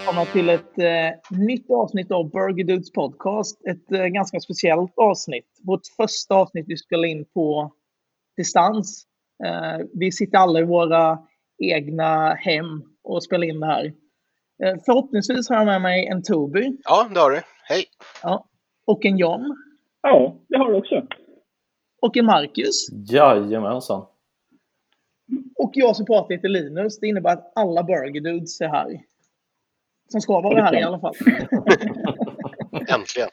Välkomna till ett eh, nytt avsnitt av Burger Dudes podcast. Ett eh, ganska speciellt avsnitt. Vårt första avsnitt vi spelar in på distans. Eh, vi sitter alla i våra egna hem och spelar in det här. Eh, förhoppningsvis har jag med mig en Toby. Ja, det har du. Hej! Ja, och en John. Ja, det har du också. Och en Marcus. Jajamensan. Och jag som pratar heter Linus. Det innebär att alla Burger Dudes är här. Som ska vara här i alla fall. Äntligen!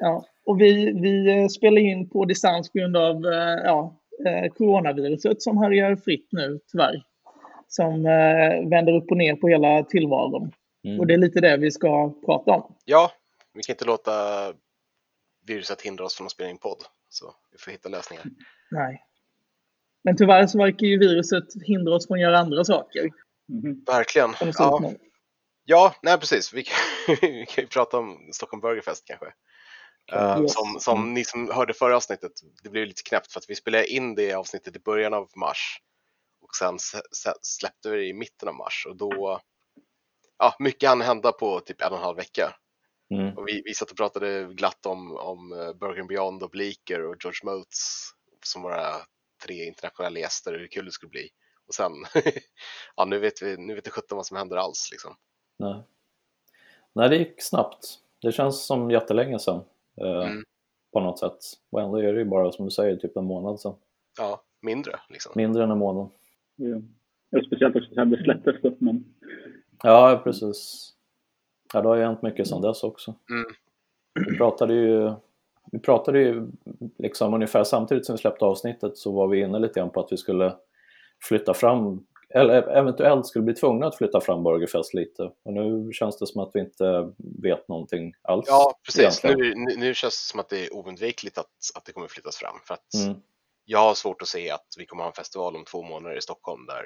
Ja, och vi, vi eh, spelar in på distans på grund av eh, ja, eh, coronaviruset som härjar fritt nu, tyvärr. Som eh, vänder upp och ner på hela tillvaron. Mm. Och det är lite det vi ska prata om. Ja, vi kan inte låta viruset hindra oss från att spela in podd. Så vi får hitta lösningar. Nej. Men tyvärr så verkar ju viruset hindra oss från att göra andra saker. Mhm. Verkligen. Ja. Ja nej precis. Vi kan, vi kan ju prata om Stockholm Burgerfest kanske. Eh, Yes. som, som ni som hörde förra avsnittet, det blev lite knäppt för att vi spelade in det avsnittet i början av mars. Och sen släppte vi det i mitten av mars och då, ja, mycket hann hända på typ en och en halv vecka. Mm. Och vi, vi satt och pratade glatt om, om eh, Burger and Beyond och Bleaker och George Motes som våra tre internationella gäster och hur kul det skulle bli. Och sen, ja nu vet vi, nu vet vi sjutton vad som händer alls liksom. Nej. Nej, det gick snabbt. Det känns som jättelänge sedan eh, Mm. på något sätt. Och ändå är det ju bara som du säger, typ en månad sedan. Ja, mindre liksom. Mindre än en månad. Ja. Ja, speciellt också det släpptes då, men Ja, precis. Ja, det har ju hänt mycket sedan dess också. Mm. Vi pratade ju, vi pratade ju liksom ungefär samtidigt som vi släppte avsnittet så var vi inne lite grann på att vi skulle flytta fram, eller eventuellt skulle bli tvungna att flytta fram Burgerfest lite. Och nu känns det som att vi inte vet någonting alls. Ja, precis. Nu, nu, nu känns det som att det är oundvikligt att, att det kommer flyttas fram. För att Mm. jag har svårt att se att vi kommer ha en festival om två månader i Stockholm där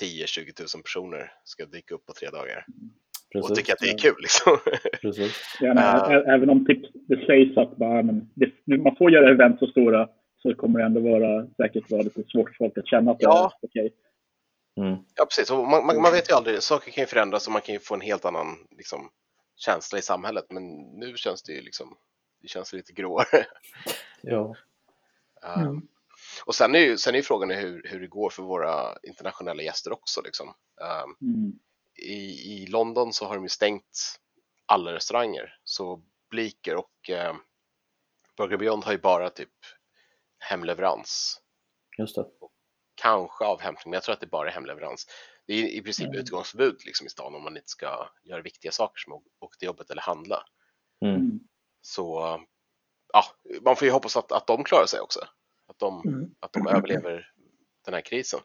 10-20 000 personer ska dyka upp på tre dagar och tycka att det är kul liksom. Precis. ja, nej, ä- även om typ, det sägs att bara, men det, nu- man får göra event så stora så kommer det ändå vara säkert vara lite svårt för folk att känna att Ja. det är okej. Mm. Ja, precis. Man, man, man vet ju aldrig, saker kan ju förändras och man kan ju få en helt annan liksom, känsla i samhället. Men nu känns det ju liksom, det känns lite gråare. Ja. Um, Mm. Och sen är ju, sen är ju frågan hur, hur det går för våra internationella gäster också. Liksom. Um, Mm. i, I London så har de ju stängt alla restauranger. Så Bleaker och eh, Burger Beyond har ju bara typ hemleverans. Just det. Kanske avhämtning, men jag tror att det bara är hemleverans. Det är i princip Mm. utgångsförbud liksom i stan om man inte ska göra viktiga saker som att åka till jobbet eller handla. Mm. Mm. Så ja, man får ju hoppas att, att de klarar sig också. Att de, Mm. att de överlever den här krisen.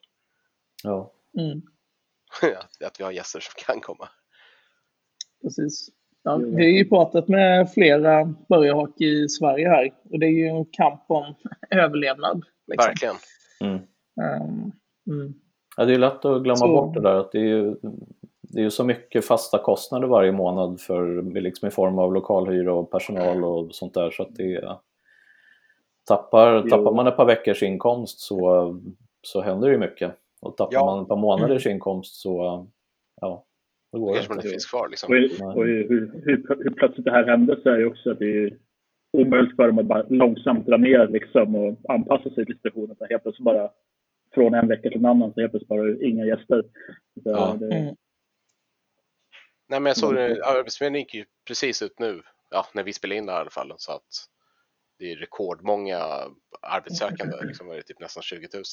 Ja. Mm. att, att vi har gäster som kan komma. Precis. Ja, vi har ju pratat med flera burgarhak i Sverige här. Och det är ju en kamp om överlevnad. Liksom. Verkligen. Mm. Um, mm. Ja, det är lätt att glömma Så- bort det där att det är ju det är ju så mycket fasta kostnader varje månad för, liksom i form av lokalhyra och personal och sånt där så att det är, tappar, Jo. tappar man ett par veckors inkomst så, så händer det ju mycket och tappar Ja. man ett par månaders inkomst så ja, då går det kanske inte. finns kvar Och, liksom. och hur, hur, hur plötsligt det här hände så är det också att det är omöjligt för dem att bara långsamt dra ner liksom och anpassa sig till situationen. Helt plötsligt bara från en vecka till en annan så helt plötsligt bara inga gäster. Så Ja. det, Mm. Nej men jag såg Mm. det, Arbetsförmedlingen gick ju precis ut nu, ja när vi spelade in det här i alla fall, så att det är rekordmånga arbetssökande, liksom det typ nästan 20 000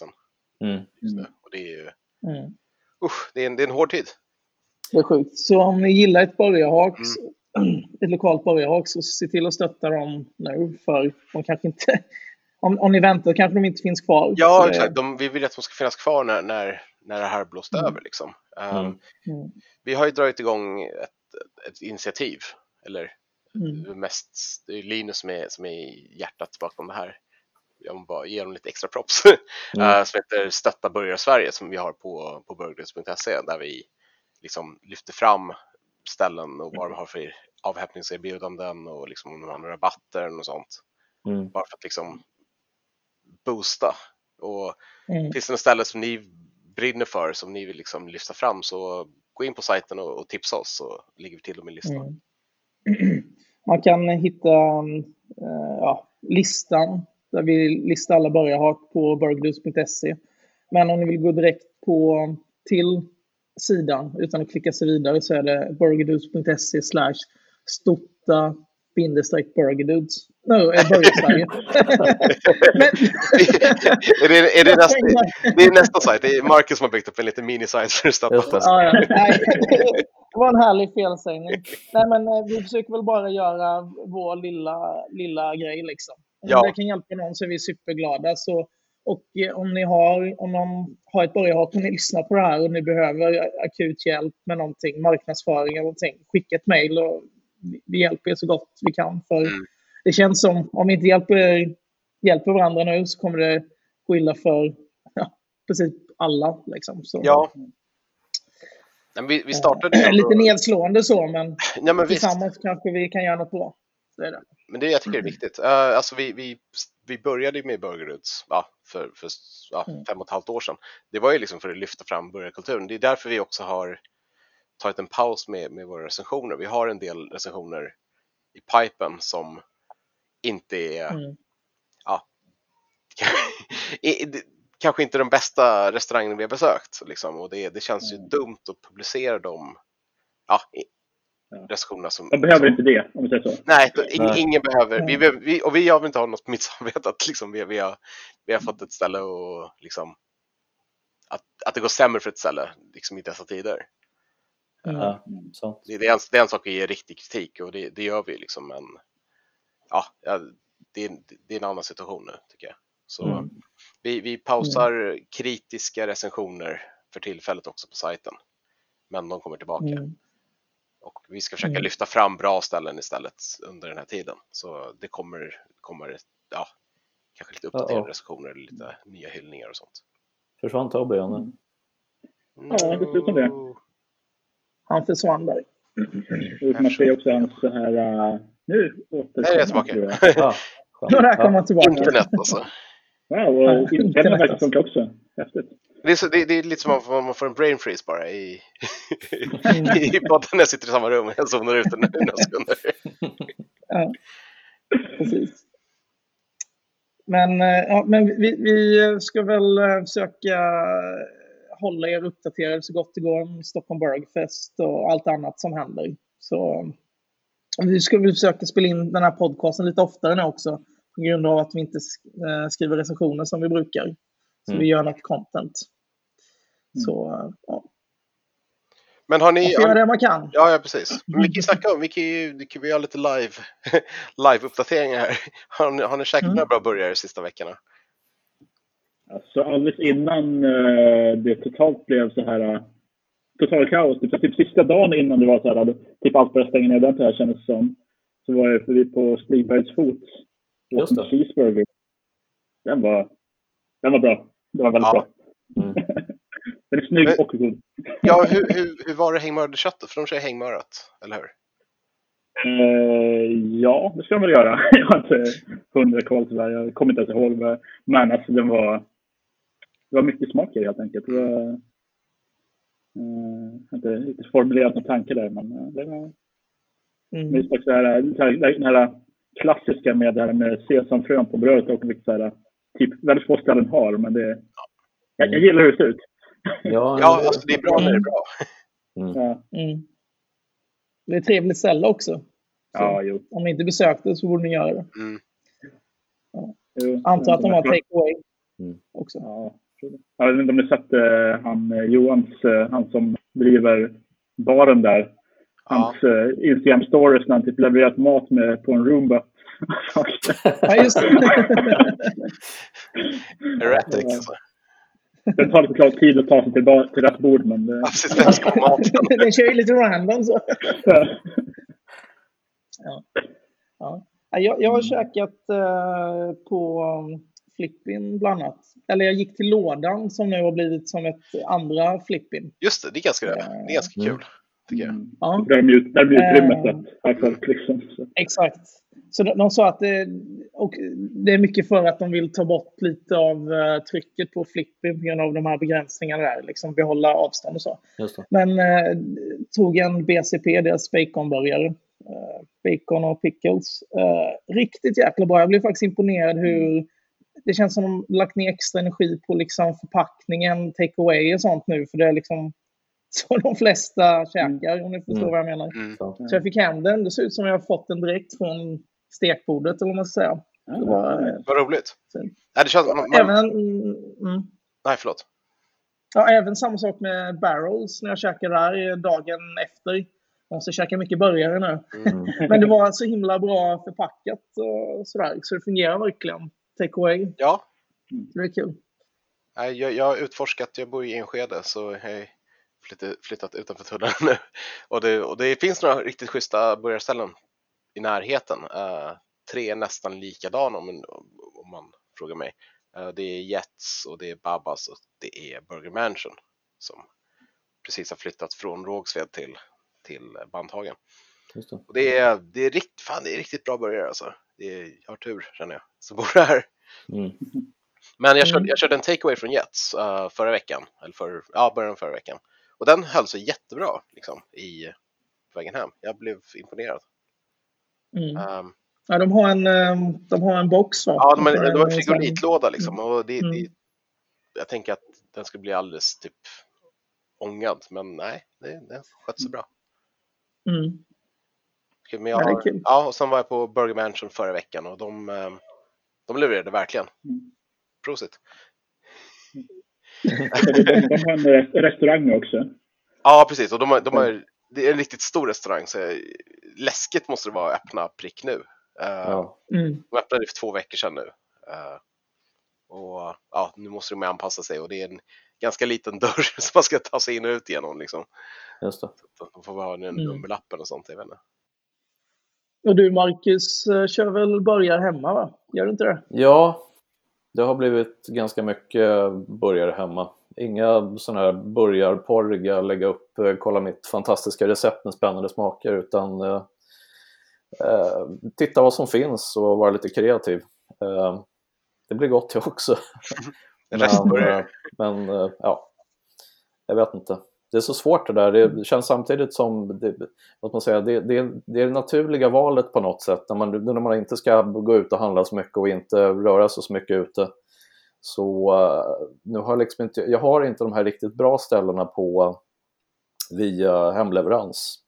Mm. just nu. Mm. Och det är ju, Mm. usch, det är en, det är en hård tid. Det är sjukt. Så om ni gillar ett burgarhak, Mm. ett lokalt burgarhak, så se till att stötta dem nu. För de kanske inte... Om, om ni väntar kanske de inte finns kvar. Ja, Så exakt. De, vi vill att de ska finnas kvar när, när, när det här blåst Mm. över liksom. Um, Mm. Mm. Vi har ju dragit igång ett, ett initiativ, eller Mm. mest, det är Linus som är, som är hjärtat bakom det här. Jag vill bara ge dem lite extra props. Mm. Eh, som heter Stötta Burgare Sverige som vi har på, på burgers.se där vi liksom lyfter fram ställen och vad de har för avhämtningserbjudanden och liksom om de har några rabatter och sånt. Mm. Bara för att liksom boosta. Och Mm. finns det något ställe som ni brinner för som ni vill liksom lyfta fram så gå in på sajten och, och tipsa oss så lägger vi till dem i listan. Mm. Man kan hitta uh, ja, listan där vi listar alla börjarhak på burgerdudes.se. Men om ni vill gå direkt på, till sidan utan att klicka sig vidare så är det burgerdudes.se slash stotta bindestreck Burgersverige. är det, är det, nästa, det är nästa sajt. Det är Marcus som har byggt upp en liten minisajt för att. Ja, ja. Nej, det var en härlig felsägning. Nej, men eh, vi försöker väl bara göra vår lilla, lilla grej liksom. Om ja. det kan hjälpa någon så är vi superglada. Så, och eh, om ni har, om någon har ett börjarhat och ni lyssnar på det här och ni behöver akut hjälp med någonting, marknadsföring eller någonting, skicka ett mejl och vi hjälper er så gott vi kan. För mm. Det känns som om vi inte hjälper, hjälper varandra nu så kommer det gå illa för ja, precis alla. Liksom. Så, ja. Men vi, vi startade äh, Lite nedslående så, men, ja, men tillsammans visst. kanske vi kan göra något bra. Det är det. Men det jag tycker är viktigt. Uh, alltså vi, vi, vi började med Burgeruds ja, för, för ja, mm. fem och ett halvt år sedan. Det var ju liksom för att lyfta fram burgarkulturen. Det är därför vi också har tagit en paus med, med våra recensioner. Vi har en del recensioner i pipen som inte är, mm. ja, kanske inte de bästa restaurangerna vi har besökt. Liksom. Och det, det känns mm. ju dumt att publicera dem, ja, recensionerna som... Man behöver som, inte det, om vi säger så. Nej, ingen, ingen behöver. Vi, vi, och vi har inte ha något på mitt samvete att liksom, vi, vi, har, vi har fått ett ställe och liksom att, att det går sämre för ett ställe liksom i dessa tider. Ja, det, det, är en, det är en sak att ge riktig kritik och det, det gör vi liksom, men ja, det, det, är en annan situation nu tycker jag. Så mm. vi, vi pausar mm. kritiska recensioner för tillfället också på sajten, men de kommer tillbaka. Mm. Och vi ska försöka mm. lyfta fram bra ställen istället under den här tiden. Så det kommer, kommer ja, kanske lite uppdaterade uh -oh. recensioner, lite nya hyllningar och sånt. Försvann Tobbe, Janne? Mm. Ja, det som det han försvann där. Man ser också hans så här... Nu återkommer han. tillbaka. ja, ja, där tillbaka. Internet alltså. Ja, och internet verkar funka också. Häftigt. Det är, så, det, det är lite som att man får en brain freeze bara i, i podden när jag sitter i samma rum och jag zonar ut den några sekunder. ja, precis. Men, eh, ja, men vi, vi ska väl eh, försöka hålla er uppdaterade så gott det går om Stockholm Burgfest och allt annat som händer. Så vi ska väl försöka spela in den här podcasten lite oftare nu också på grund av att vi inte eh, skriver recensioner som vi brukar. Så mm. vi gör något content. Mm. Så, ja. Men har ni... Man får göra det man kan. Ja, ja precis. Men vi kan snacka om, vi kan ju vi kan göra lite live, live-uppdateringar här. Har ni, har ni käkat mm. några bra burgare de sista veckorna? Alltså alldeles innan uh, det totalt blev så här total kaos, typ, typ sista dagen innan det var så här, typ allt började stänga ner ordentligt här kändes som. Så var jag förbi på Stigbergs fot. Just det. Cheeseburger. Den var, den var bra. Den var väldigt ja. bra. Mm. den är snygg Men, och god. ja, hur, hur, hur var det hängmördarköttet? För de kör hängmörat, eller hur? Uh, ja, det ska de väl göra. jag har inte hundra koll tyvärr. Jag kommer inte ens ihåg. Men alltså den var, det var mycket smak i det helt enkelt. Det var, uh, inte riktigt formulerat någon tanke där, men uh, det var mm. just också det här, det här klassiska med det här med sesamfrön på brödet och lite så här, typ väldigt få ställen har, men det, jag, jag gillar hur det ser ut. Ja, ja alltså det är bra när det är bra. Mm. Ja. Mm. Det är ett trevligt ställe också. Så ja, jo. Om ni inte besökt det så borde ni göra det. Mm. Ja. Antar att de har take away mm. också. Ja. Jag vet inte om ni sett eh, han, eh, Johans, eh, han som driver baren där. Hans ja. eh, Instagram-stories när han typ levererat mat med, på en Roomba. ja, just det. Erratic. Alltså. Det tar lite klart tid att ta sig till, till rätt bord, men... Det... Den kör ju lite random så. ja. Ja. Jag, jag har käkat uh, på Flippin bland annat. Eller jag gick till lådan som nu har blivit som ett andra Flippin. Just det, det är ganska, det är ganska kul. Tycker jag. Ja. Där blir utrymmet uh, liksom. Exakt. Så de, de sa att det, och det är mycket för att de vill ta bort lite av uh, trycket på flipping på grund av de här begränsningarna där, liksom behålla avstånd och så. Men uh, tog en BCP, deras baconburgare, uh, bacon och pickles. riktigt jäkla bra. Jag blev faktiskt imponerad hur det känns som de lagt ner extra energi på liksom förpackningen, take away och sånt nu, för det är liksom så de flesta käkar, om ni förstår mm. vad jag menar. Mm. Så jag fick hem den. Det ser ut som jag har fått den direkt från stekbordet, eller vad man ska säga. Var, vad roligt. Nej, det känns, man, även, mm, Nej, förlåt. Ja, även samma sak med barrels när jag käkade där dagen efter. Jag måste käka mycket burgare nu. Mm. Men det var så himla bra förpackat och sådär. Så det fungerar verkligen. Take away. Ja. Det är kul. Jag, jag har utforskat, jag bor i Enskede så jag har flyttat, flyttat utanför tunneln nu. Och det, och det finns några riktigt schyssta burgarställen i närheten. Uh, tre är nästan likadana om, om man frågar mig. Uh, det är Jets och det är Babas och det är Burger Mansion som precis har flyttat från Rågsved till, till Bandhagen. Det. Och det är, det, är rikt, fan, det är riktigt bra burgare alltså. Det är, jag har tur känner jag, som bor här. Mm. Men jag körde, mm. jag körde en takeaway från Jets uh, förra veckan, eller för, ja, början förra veckan. Och den höll sig jättebra liksom, i, på vägen hem. Jag blev imponerad. Mm. Um, ja, de har en, ehm, de har en box va? Ja, de, är, de har en frigolitlåda liksom. Och det, mm. det, jag tänker att den skulle bli alldeles typ ångad, men nej, det, det sköt sig bra. Mm. Men jag, ja, ja, och sen var jag på Burger Mansion förra veckan och de, ehm, de levererade verkligen. Mm. Prosit! de, har en restaurang också. Ja, precis. Och de har, de har, det är en riktigt stor restaurang, så läskigt måste det vara att öppna prick nu. Eh, ja. Mm. De öppnade för två veckor sedan nu. Uh, och ja, nu måste de anpassa sig och det är en ganska liten dörr som man ska ta sig in och ut genom. Liksom. Just det. Så de får ha en mm. nummerlappen och sånt, jag vet inte. Och du Marcus eh, kör väl börjar hemma va? Gör du inte det? Ja, det har blivit ganska mycket burgare hemma. Inga sådana här burgarporriga, lägga upp, eh, kolla mitt fantastiska recept med spännande smaker utan eh, eh, titta vad som finns och vara lite kreativ. Eh, det blir gott det också. men, men eh, ja, jag vet inte. Det är så svårt det där. Det känns samtidigt som det, vad man säga, det, det, det är det naturliga valet på något sätt. När man, när man inte ska gå ut och handla så mycket och inte röra sig så mycket ute. Så uh, nu har jag, liksom inte, jag har inte de här riktigt bra ställena på via hemleverans.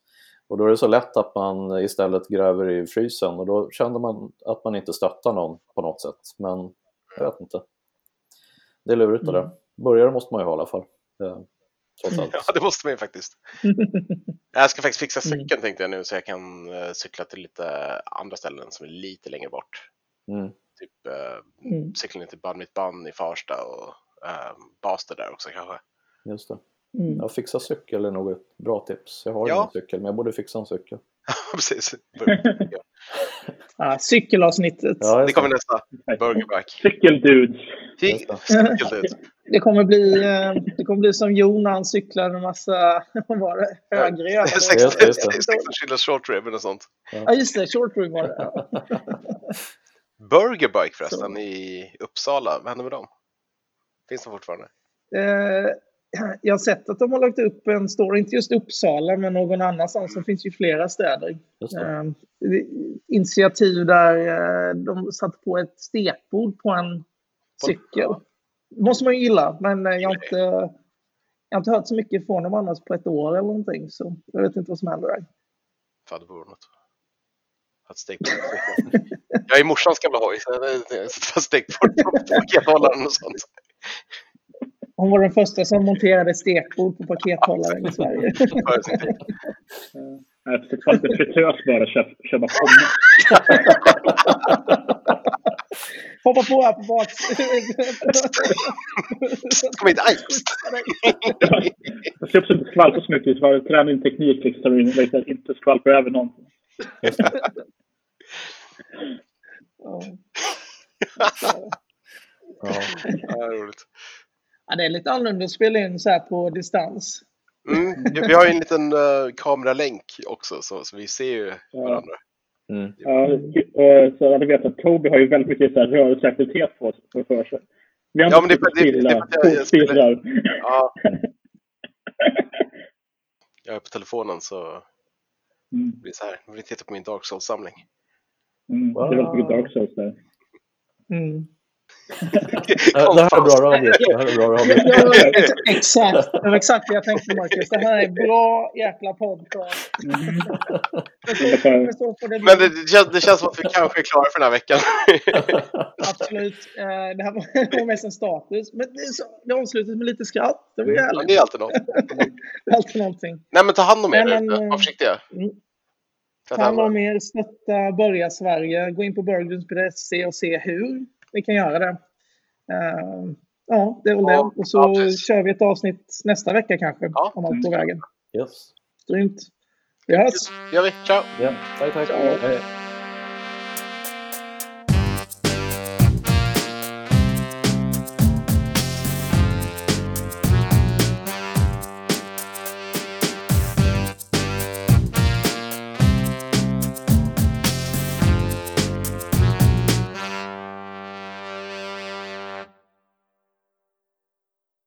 Och då är det så lätt att man istället gräver i frysen och då känner man att man inte stöttar någon på något sätt. Men jag vet inte. Det är lurigt det där. Mm. Börjare måste man ju ha i alla fall. Ja, det måste man ju faktiskt. jag ska faktiskt fixa mm. cykeln mm. tänkte jag nu så jag kan uh, cykla till lite andra ställen som är lite längre bort. Mm. Typ uh, mm. cykla ner till Band mitt band i Farsta och uh, Baster där också kanske. Just det. Mm. Ja, fixa cykel är nog ett bra tips. Jag har ja. ingen cykel, men jag borde fixa en cykel. Precis. ah, cykelavsnittet. Ja, det kommer nästa. Burgerback. Cykeldudes. Cykeldudes. Det kommer bli, eh, det kommer bli som Jon när han cyklar en massa, vad var det, högre. 16 kilos short rib eller sånt. Ja, just det, short rib var det. Burgerbike förresten Så. i Uppsala, vad händer med dem? Finns de fortfarande? Eh, jag har sett att de har lagt upp en story, inte just Uppsala, men någon annanstans. Det finns ju flera städer. Eh, initiativ där eh, de satte på ett stekbord på en cykel. Det måste man ju gilla, men eh, jag har, inte, jag har inte hört så mycket från dem annars på ett år eller någonting. Så jag vet inte vad som händer där. Fan, det vore något. Att stekbord. jag är morsans gamla hoj, så jag sätter stekbord på pakethållaren och sånt. Hon var den första som monterade stekbord på pakethållaren i Sverige. Jag försökte lite fritös bara, köpa pommes. Hoppa på här på bak. Kom hit, aj! Jag ska också inte skvalpa så mycket, så träna din teknik liksom, att inte skvalpa över någonting. ja. ja, roligt. Ja, det är lite annorlunda att spela in så här på distans. Mm, vi har ju en liten uh, kameralänk också så, så vi ser ju varandra. Mm. Ja, och så hade vet att Toby har ju väldigt mycket så här rörelseaktivitet på för, för sig. Vi Ja, men det är för- det- det jag-. Ja. Är på telefonen så Mm. blir det så här. Jag vill titta på min Dark Souls-samling. Mm. Det är väldigt mycket Dark Souls där. Mm. Det här är bra radio. Det här är bra radio. Ja, exakt. Det var exakt det jag tänkte, Marcus. Det här är bra jäkla podcast. Mm. Men det känns, det känns som att vi kanske är klara för den här veckan. Absolut. Eh, Det här var, mest en status. Men det, så, det avslutades med lite skratt. Det var Ja, det är alltid något. Det är alltid någonting. Nej men ta hand om er men, eh, Var försiktiga. mm. Ta hand om er, stötta Börja Sverige. Gå in på burgers.se och se hur ni kan göra det. Eh, Ja, det är väl Ja, det. Och så ja, kör vi ett avsnitt nästa vecka kanske. Ja. Om allt går vägen. Yes. Grymt. Vi hörs. gör vi. Ciao! Ja, tack, tack. Ciao. Hej.